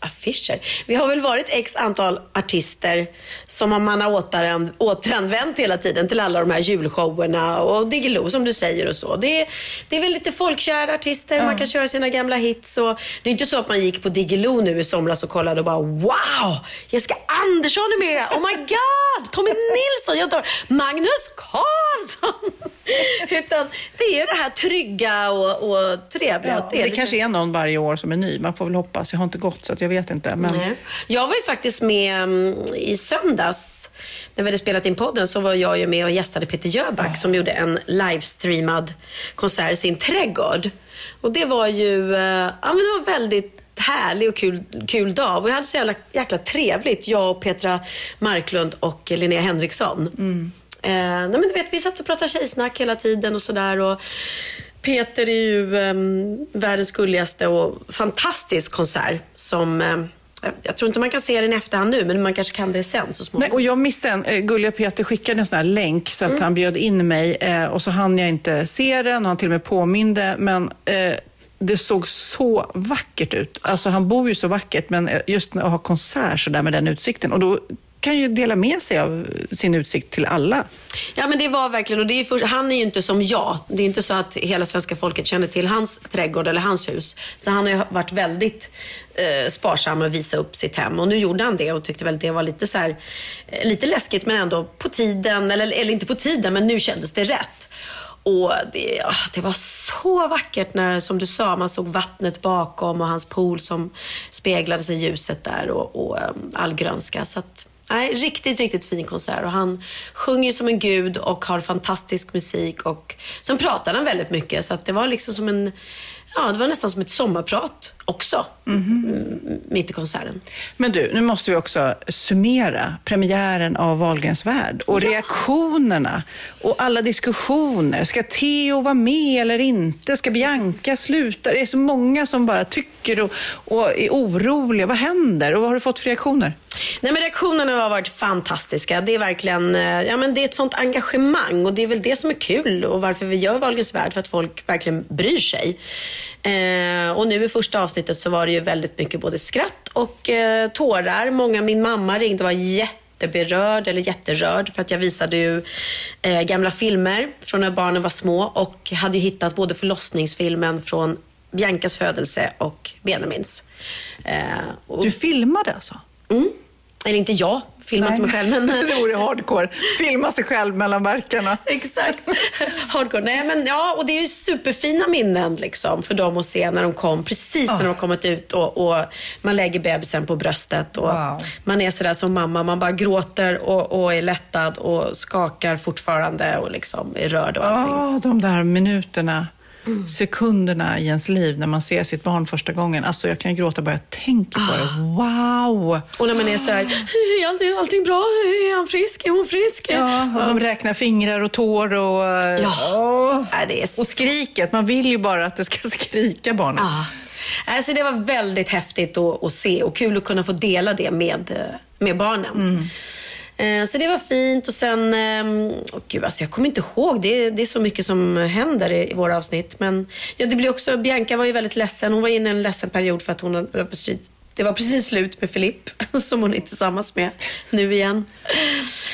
affischer. Vi har väl varit x antal artister som man har återan, återanvänt hela tiden till alla de här julshowerna och Diggiloo som du säger och så. Det är, det är väl lite folkkära artister, man kan köra sina gamla hits och det är inte så att man gick på Diggiloo nu i somras och kollade och bara wow! Jessica Andersson är med! Oh my god! Tommy Nilsson! Jag tar Magnus Carlsson! Utan det är det här trygga och, och trevliga. Ja, det det, kanske är någon varje år som är ny. Man får väl hoppas. Jag har inte gått så att jag vet inte. Men... Nej. Jag var ju faktiskt med mm, i söndags. När vi hade spelat in podden så var jag ju med och gästade Peter Jöback som gjorde en livestreamad konsert i sin trädgård. Och det var ju eh, ja, men det var väldigt härlig och kul, kul dag. Och vi hade så jävla, jäkla trevligt, jag och Petra Marklund och Linnea Henriksson. Eh, nej men du vet, vi satt och pratade tjejsnack hela tiden och sådär. Peter är ju ehm, världens gulligaste och fantastisk konsert som ehm, jag tror inte man kan se den i efterhand nu, men man kanske kan det sen så Nej, småningom. och jag missade en. Eh, Gulliga Peter skickade en sån här länk så att Mm. han bjöd in mig eh, och så hann jag inte se den och han till och med påminde. Men eh, det såg så vackert ut. Alltså han bor ju så vackert, men eh, just att ha konsert så där med den utsikten. Och då kan ju dela med sig av sin utsikt till alla. Ja men det var verkligen, och det är först, han är ju inte som jag. Det är inte så att hela svenska folket känner till hans trädgård eller hans hus. Så han har ju varit väldigt eh, sparsam med att visa upp sitt hem. Och nu gjorde han det och tyckte väl det var lite så här, eh, lite läskigt men ändå på tiden, eller, eller inte på tiden, men nu kändes det rätt. Och det, ah, det var så vackert när, som du sa, man såg vattnet bakom och hans pool som speglades i ljuset där och, och eh, all grönska. Så att, nej, riktigt, riktigt fin konsert. Och han sjunger som en gud och har fantastisk musik. Och sen pratar han väldigt mycket. Så att det var liksom som en, ja, det var nästan som ett sommarprat också. mm, Mitt i konserten. Men du, nu måste vi också summera premiären av Wahlgrens värld och reaktionerna och alla diskussioner. Ska Theo vara med eller inte? Ska Bianca sluta? Det är så många som bara tycker och, och är oroliga. Vad händer? Och vad har du fått för reaktioner? Nej, men reaktionerna har varit fantastiska. Det är verkligen eh, ja, men det är ett sånt engagemang och det är väl det som är kul och varför vi gör Wahlgrens värld, för att folk verkligen bryr sig. Eh, och nu i första avsnittet så var det ju väldigt mycket både skratt och eh, tårar. Många, min mamma ringde och var jätteberörd eller jätterörd för att jag visade ju eh, gamla filmer från när barnen var små och hade ju hittat både förlossningsfilmen från Biancas födelse och Benjamins. Eh, och, Du filmade alltså? Mm. Eller inte jag, filmat Nej. mig själv. Men... det vore hardcore. Filma sig själv mellan verkarna. Exakt. Hardcore. Nej, men ja, och det är ju superfina minnen liksom, för dem att se när de kom, precis när de har kommit ut och, och man lägger bebisen på bröstet. Och Wow. Man är sådär som mamma, man bara gråter och, och är lättad och skakar fortfarande och liksom är rörd och allting. Ja, de där minuterna, sekunderna i ens liv när man ser sitt barn första gången. Alltså jag kan gråta bara jag tänker på det. Wow! Och när man är såhär, är allting, allting bra? Är han frisk? Är hon frisk? Ja, och de räknar fingrar och tår och... Ja. Är Och skriket, man vill ju bara att det ska skrika barnet. Ja. Alltså det var väldigt häftigt att, att se och kul att kunna få dela det med, eh, med barnen. Eh, Så det var fint och sen, åh gud alltså jag kommer inte ihåg, det är, det är så mycket som händer i, i våra avsnitt. Men ja, det blir också, Bianca var ju väldigt ledsen, hon var inne i en ledsen period för att hon hade precis det var precis slut med Filip, som hon är tillsammans med nu igen.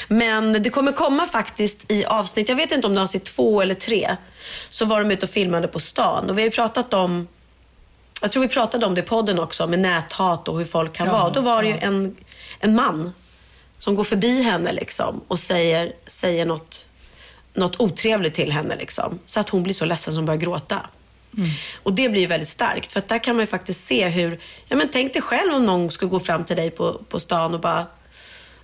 Men det kommer komma faktiskt i avsnitt, jag vet inte om det är avsnitt två eller tre, så var de ute och filmade på stan. Och vi har ju pratat om jag tror vi pratade om det i podden också, med näthat och hur folk kan vara. Då var det ju en, en man som går förbi henne liksom och säger, säger något, något otrevligt till henne. Liksom, så att hon blir så ledsen som börjar gråta. Och det blir ju väldigt starkt. För att där kan man ju faktiskt se hur... Ja, men tänk dig själv om någon skulle gå fram till dig på, på stan och bara...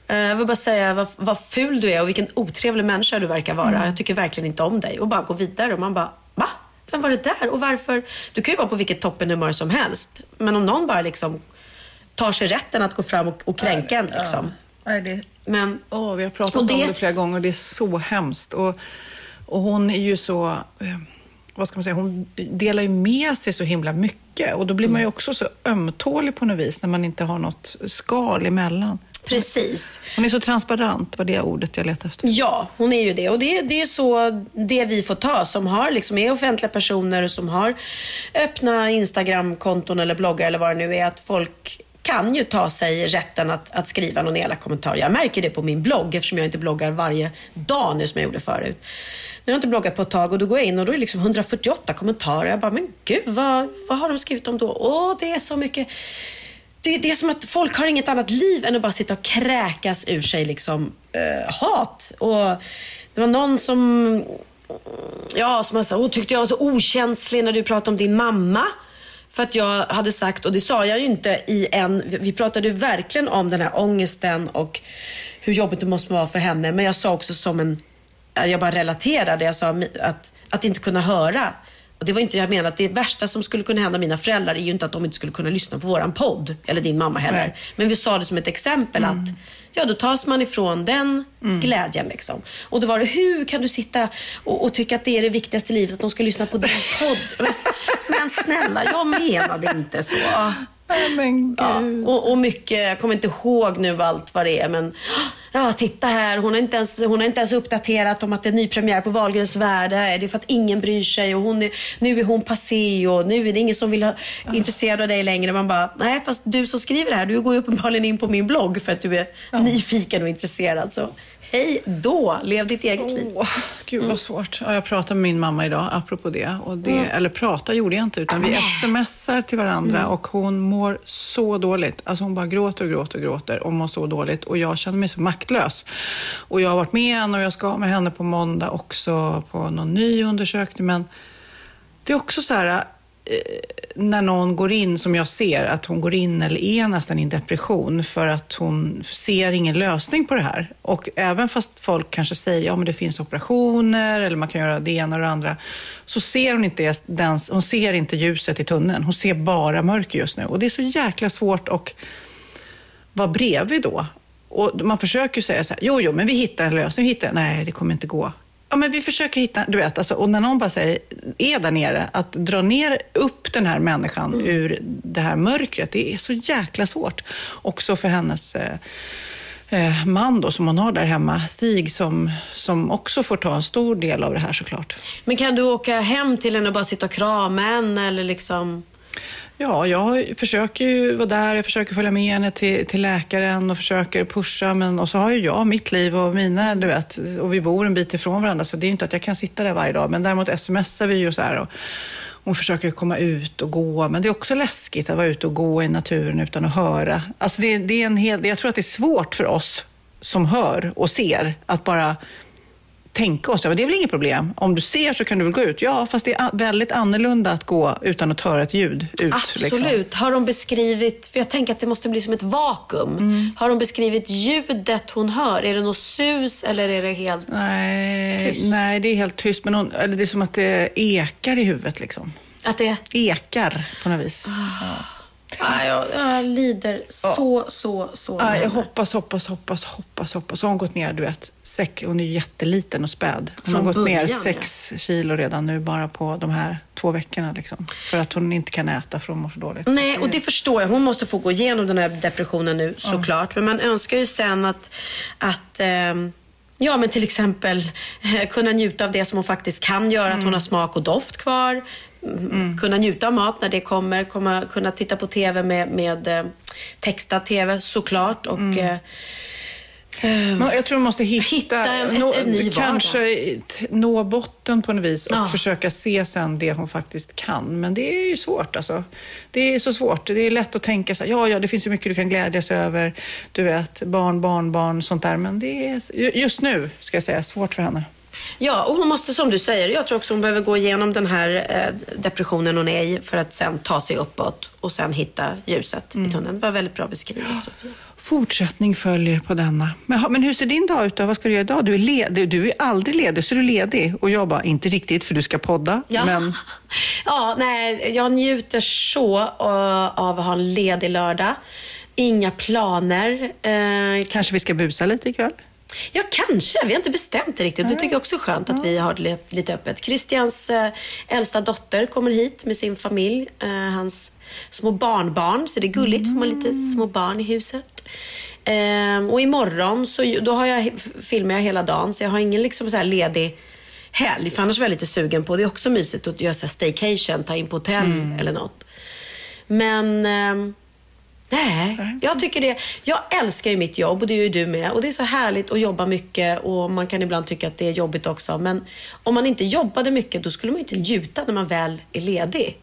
"Eh, Jag vill bara säga vad, vad ful du är och vilken otrevlig människa du verkar vara. Jag tycker verkligen inte om dig. Och bara gå vidare. Och man bara, va? Vem var det där? Och varför? Du kan ju vara på vilket toppenhumör som helst. Men om någon bara liksom tar sig rätten att gå fram och, och kränka en. Liksom. Nej, det... Men, Åh, vi har pratat Och om det- det flera gånger och det är så hemskt. Och, och hon är ju så, eh, vad ska man säga, hon delar ju med sig så himla mycket. Och då blir man ju också så ömtålig på något vis när man inte har något skal emellan. Precis. Hon är så transparent, var det ordet jag letade efter. Ja, hon är ju det. Och det, det är så det vi får ta som har, liksom, är offentliga personer som har öppna Instagram-konton eller bloggar eller vad det nu är. Att folk kan ju ta sig rätten att, att skriva någon elak kommentar. Jag märker det på min blogg eftersom jag inte bloggar varje dag nu som jag gjorde förut. Nu har jag inte bloggat på ett tag och då går jag in och då är det liksom 148 kommentarer. Jag bara, men gud, vad, vad har de skrivit om då? Åh, det är så mycket det, det är som att folk har inget annat liv än att bara sitta och kräkas ur sig liksom, eh, hat. Och det var någon som, ja, som sa, tyckte jag var så okänslig när du pratade om din mamma. För att jag hade sagt, och det sa jag ju inte i en, vi pratade ju verkligen om den här ångesten och hur jobbigt det måste vara för henne. Men jag sa också som en, jag bara relaterade, jag sa att, att inte kunna höra. Och det var inte jag menade att det värsta som skulle kunna hända mina föräldrar är ju inte att de inte skulle kunna lyssna på våran podd. Eller din mamma heller. Nej. Men vi sa det som ett exempel Mm. att ja, då tas man ifrån den glädjen. Liksom. Och då var det, hur kan du sitta och, och tycka att det är det viktigaste i livet, att de ska lyssna på din podd? Men, men snälla, jag menade inte så. Men Ja, och, och mycket, jag kommer inte ihåg nu allt vad det är, men ja, titta här, hon har, inte ens, hon har inte ens uppdaterat om att det är nypremiär på Wahlgrens värld. Det är för att ingen bryr sig och hon är, nu är hon passé och nu är det ingen som vill ha, intresserad av dig längre. Man bara, nej fast du som skriver det här, du går ju uppenbarligen in på min blogg för att du är nyfiken och intresserad. Så hej då, lev ditt eget liv. Åh, gud vad svårt. Ja, jag pratade med min mamma idag, apropå det. Och det Mm. Eller prata gjorde jag inte, utan vi smsar till varandra Mm. och hon mår så dåligt. Alltså hon bara gråter och gråter och gråter och mår så dåligt. Och jag känner mig så maktlös. Och jag har varit med henne och jag ska med henne på måndag också på någon ny undersökning. Men det är också så här, Eh, när någon går in, som jag ser, att hon går in eller är nästan i en depression för att hon ser ingen lösning på det här. Och även fast folk kanske säger, ja men det finns operationer eller man kan göra det ena och det andra, så ser hon inte, den, hon ser inte ljuset i tunneln. Hon ser bara mörker just nu. Och det är så jäkla svårt att vara bredvid då. Och man försöker ju säga så här, jo, jo, men vi hittar en lösning. Vi hittar, nej, det kommer inte gå. Ja, men vi försöker hitta, du vet, alltså, och när någon bara säger, är där nere, att dra ner upp den här människan ur det här mörkret, det är så jäkla svårt. Också för hennes eh, eh, man då, som hon har där hemma, Stig, som, som också får ta en stor del av det här såklart. Men kan du åka hem till henne och bara sitta och krama henne eller liksom? Ja, jag försöker ju vara där, jag försöker följa med henne till, till läkaren och försöker pusha. Men, och så har ju jag mitt liv och mina, du vet, och vi bor en bit ifrån varandra. Så det är ju inte att jag kan sitta där varje dag. Men däremot smsar vi ju så här och hon försöker komma ut och gå. Men det är också läskigt att vara ute och gå i naturen utan att höra. Alltså det, det är en hel, jag tror att det är svårt för oss som hör och ser att bara tänka oss, ja, men det är väl inget problem. Om du ser så kan du väl gå ut. Ja, fast det är väldigt annorlunda att gå utan att höra ett ljud ut. Absolut. Liksom. Har de beskrivit, för jag tänker att det måste bli som ett vakuum. Mm. Har de beskrivit ljudet hon hör? Är det något sus eller är det helt... Nej, Tyst. nej, det är helt tyst. Men hon, eller det är som att det ekar i huvudet. Liksom. Att det... Ekar på något vis. Ah, jag, jag lider så, så, så. Ja, jag hoppas, hoppas, hoppas, hoppas, hoppas. Så har hon gått ner, du vet, sex, hon är ju jätteliten och späd. Hon Från har gått ner början, sex kilo redan nu bara på de här två veckorna. Liksom. För att hon inte kan äta för hon mår så dåligt. Nej, och det förstår jag. Hon måste få gå igenom den här depressionen nu såklart. Men man önskar ju sen att, att ehm, Ja, men till exempel eh, kunna njuta av det som hon faktiskt kan göra. Att hon har smak och doft kvar. Mm. Kunna njuta av mat när det kommer. Komma, kunna titta på TV med, med eh, textad TV såklart. Och, eh, Men jag tror man måste hitta, Hitta en- nå, en vardag. kanske nå botten på något vis och Ja. försöka se sen det hon faktiskt kan. Men det är ju svårt alltså. Det är så svårt. Det är lätt att tänka så här, ja, ja, det finns ju mycket du kan glädjas över. Du vet, barn, barn, barn, sånt där. Men det är ju- just nu, ska jag säga, svårt för henne. Ja, och hon måste som du säger, jag tror också hon behöver gå igenom den här eh, depressionen hon är i för att sen ta sig uppåt och sen hitta ljuset i tunneln. Det var väldigt bra beskrivet Sofia. Fortsättning följer på denna. Men, men hur ser din dag ut då? Vad ska du göra idag? Du är, ledig. du är aldrig ledig, så är du ledig. Och jag bara, inte riktigt för du ska podda. Ja. Men ja, nej, jag njuter så eh, av att ha en ledig lördag. Inga planer. Eh, kanske vi ska busa lite ikväll? Ja, kanske. Vi har inte bestämt det riktigt. Det tycker jag också är skönt att vi har det li- lite öppet. Christians eh, äldsta dotter kommer hit med sin familj. Eh, hans små barnbarn. Så det är gulligt. Får man lite små barn i huset. Ehm, och imorgon så då har jag, filmar jag hela dagen så jag har ingen liksom så ledig helg. För annars var jag lite sugen på, det är också mysigt att göra så staycation, ta in på hotell Mm. eller något. Men ehm, nej, jag tycker det. Jag älskar ju mitt jobb och det gör ju du med. Och det är så härligt att jobba mycket och man kan ibland tycka att det är jobbigt också. Men om man inte jobbade mycket då skulle man ju inte njuta när man väl är ledig.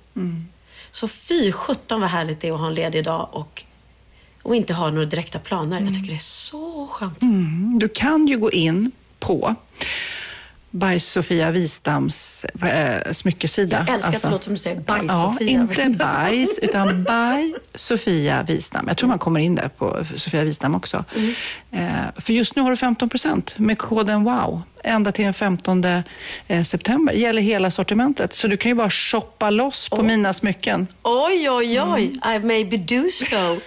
Så fy sjutton vad härligt det är att ha en ledig dag och, och inte ha några direkta planer. Jag tycker det är så skönt. Mm, du kan ju gå in på by Sofia Wistams äh, smyckesida. Jag älskar att det låter som du säger bajs Ja, Sofia. inte bajs, utan by Sofia Wistam. Jag tror man kommer in där på Sofia Wistam också. Mm. Eh, för just nu har du 15 procent med koden WOW. Ända till den 15 eh, september. Gäller hela sortimentet. Så du kan ju bara shoppa loss på mina smycken. Oj, oj, oj. Mm. I maybe do so.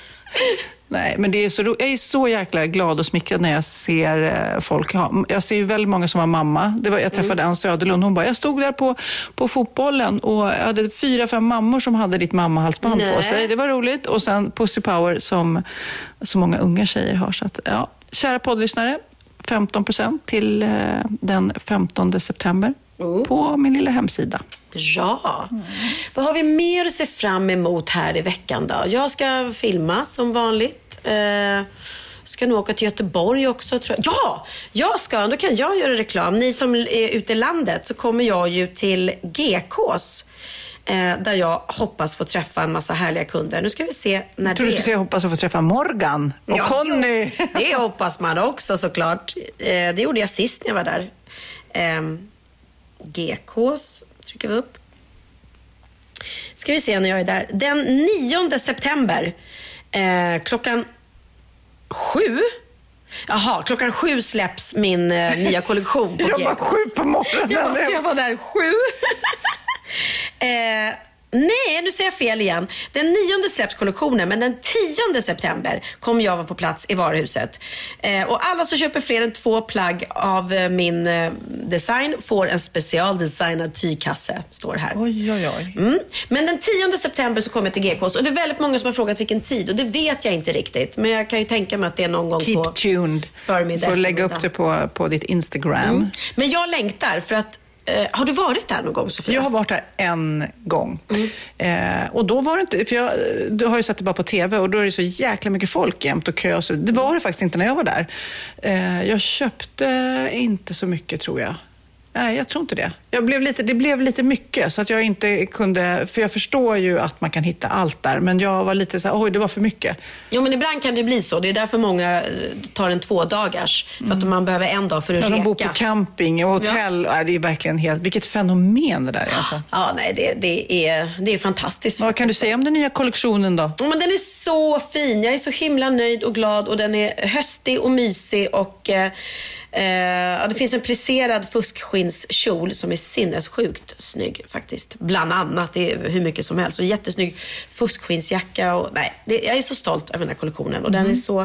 Nej, men det är så, jag är så jäkla glad och smickrad när jag ser eh, folk ha. Jag ser ju väldigt många som har mamma. Det var, jag träffade Ann Söderlund. Hon bara, jag stod där på, på fotbollen och jag hade fyra, fem mammor som hade ditt mammahalsband på sig. Det var roligt. Och sen Pussy Power som så många unga tjejer har. Så att, ja, kära poddlyssnare, 15 procent till eh, den 15 september på min lilla hemsida. Bra. Vad har vi mer att se fram emot här i veckan då? Jag ska filma som vanligt. Eh, ska nog åka till Göteborg också tror jag. Ja! Jag ska, då kan jag göra reklam. Ni som är ute i landet så kommer jag ju till GKs. Eh, där jag hoppas få träffa en massa härliga kunder. Nu ska vi se när Jag tror det du skulle säga, hoppas att få träffa Morgan och Ja, Conny. Det hoppas man också såklart. Eh, det gjorde jag sist när jag var där. Eh, GKs trycker vi upp. Ska vi se när jag är där. Den 9 september eh, klockan sju. Jaha, klockan sju släpps min eh, nya kollektion på Jag GKs. sju på morgonen. Ja, ska jag vara där sju? eh, nej, nu säger jag fel igen. Den nionde släpps kollektionen, men den 10 september kommer jag vara på plats i varuhuset. Eh, och alla som köper fler än två plagg av eh, min eh, design får en specialdesignad tygkasse, står här. Oj, oj, oj. Mm. Men den 10 september så kommer jag till GKs och det är väldigt många som har frågat vilken tid och det vet jag inte riktigt. Men jag kan ju tänka mig att det är någon gång Keep på tuned. förmiddag. Får lägga upp det på, på ditt Instagram. Mm. Men jag längtar för att, eh, har du varit där någon gång Sofia? Jag har varit där en gång. Eh, och då var det inte, för jag, du har ju sett det bara på TV och då är det så jäkla mycket folk jämt och kö. och Så, det var det faktiskt inte när jag var där. Eh, jag köpte inte så mycket tror jag. Nej, jag tror inte det. Jag blev lite, det blev lite mycket så att jag inte kunde, för jag förstår ju att man kan hitta allt där, men jag var lite så här, oj det var för mycket. Jo men ibland kan det bli så. Det är därför många eh, tar en två dagars För att man behöver en dag för att Ja, reka. de bor på camping och hotell. Ja. det är verkligen helt, vilket fenomen det där är alltså. Ja, nej det, det, är, det är fantastiskt. Vad kan du säga om den nya kollektionen då? Men den är så fin. Jag är så himla nöjd och glad och den är höstig och mysig och eh, eh, det finns en plisserad fuskskinnskjol som är sinnessjukt snygg faktiskt. Bland annat. Det är hur mycket som helst. Och jättesnygg fuskskinsjacka och nej, det, jag är så stolt över den här kollektionen och den är så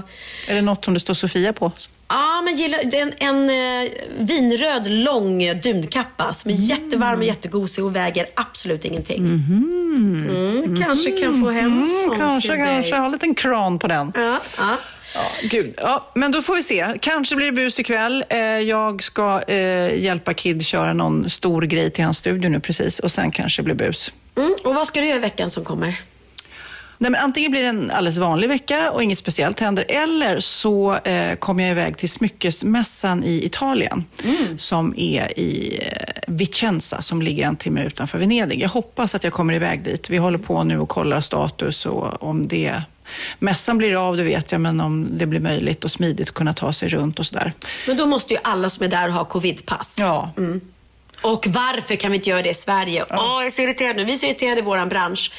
Är det något som det står Sofia på? Ja, men gillar, det är en, en eh, vinröd lång dunkappa som är jättevarm och jättegosig och väger absolut ingenting. Mm, kanske kan få hem Mm, sånt kanske, till kanske. dig. Ha en liten kran på den. Ja, ja. Ja, gud. Ja, men då får vi se. Kanske blir det bus ikväll. Eh, jag ska eh, hjälpa Kid köra någon stor grej till hans studio nu precis och sen kanske det blir bus. Mm, och vad ska du göra i veckan som kommer? Nej, men antingen blir det en alldeles vanlig vecka och inget speciellt händer eller så eh, kommer jag iväg till smyckesmässan i Italien som är i eh, Vicenza som ligger en timme utanför Venedig. Jag hoppas att jag kommer iväg dit. Vi håller på nu och kollar status och om det Mässan blir av, det vet jag, men om det blir möjligt och smidigt att kunna ta sig runt och sådär. Men då måste ju alla som är där ha covidpass. Ja. Och varför kan vi inte göra det i Sverige? Åh, jag är så irriterad nu. Vi är så irriterade i vår bransch.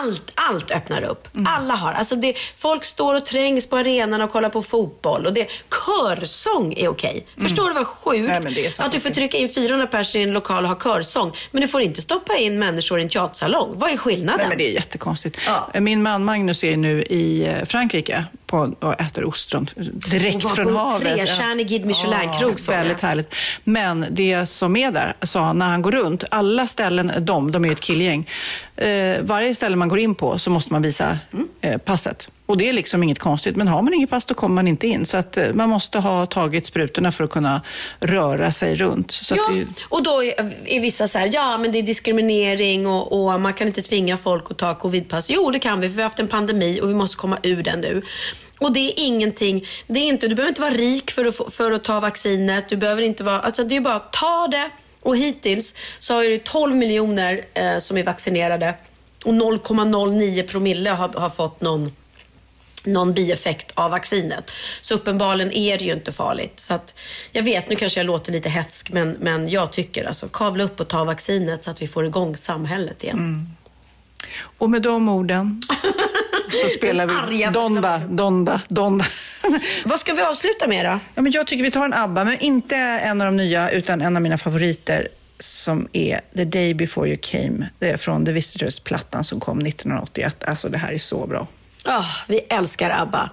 Allt, allt öppnar upp. Alla har. Alltså det, folk står och trängs på arenan och kollar på fotboll. Och det, körsång är okej. Förstår du vad sjukt? Nej, att du får trycka in 400 personer i en lokal och ha körsång. Men du får inte stoppa in människor i en teatersalong. Vad är skillnaden? Nej, men det är jättekonstigt. Ja. Min man Magnus är nu i eh, Frankrike på, och äter ostron direkt från havet. trestjärnig Guide Michelin-krog, jag. Väldigt härligt. Men det som är där, sa när han går runt, alla ställen, de, de är ju ett killgäng, eh, varje ställe man går in på så måste man visa eh, passet. Och det är liksom inget konstigt, men har man inget pass då kommer man inte in. Så att eh, man måste ha tagit sprutorna för att kunna röra sig runt. Så ja, det, och då är, är vissa så här, ja men det är diskriminering och, och man kan inte tvinga folk att ta covidpass. Jo, det kan vi för vi har haft en pandemi och vi måste komma ur den nu. Och det är ingenting, det är inte, du behöver inte vara rik för att, för att ta vaccinet. Du behöver inte vara, alltså det är bara ta det. Och hittills så har ju 12 miljoner eh, som är vaccinerade och 0,09 promille har, har fått någon någon bieffekt av vaccinet. Så uppenbarligen är det ju inte farligt. Så att, jag vet, nu kanske jag låter lite hetsk, men, men jag tycker alltså kavla upp och ta vaccinet så att vi får igång samhället igen. och med de orden så spelar vi Arga Donda, Donda, Donda. Vad ska vi avsluta med då? Ja, men jag tycker vi tar en ABBA, men inte en av de nya, utan en av mina favoriter som är The Day Before You Came. Det är från The Visitors-plattan som kom 1981. Alltså det här är så bra. Ah, vi älskar ABBA.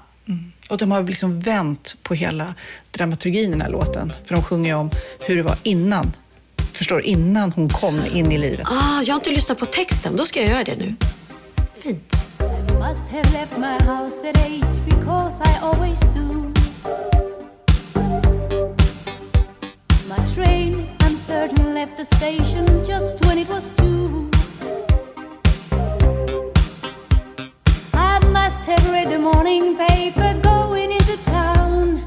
Och de har liksom vänt på hela dramaturgin i den här låten. För de sjunger ju om hur det var innan. Förstår du? Innan hon kom in i livet. Ah, jag har inte lyssnat på texten, då ska jag göra det nu. Fint. I must have left my house at eight because I always do. My train, I'm certain, left the station just when it was two. I must have read the morning paper going into town.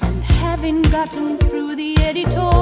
And having gotten through the editorial,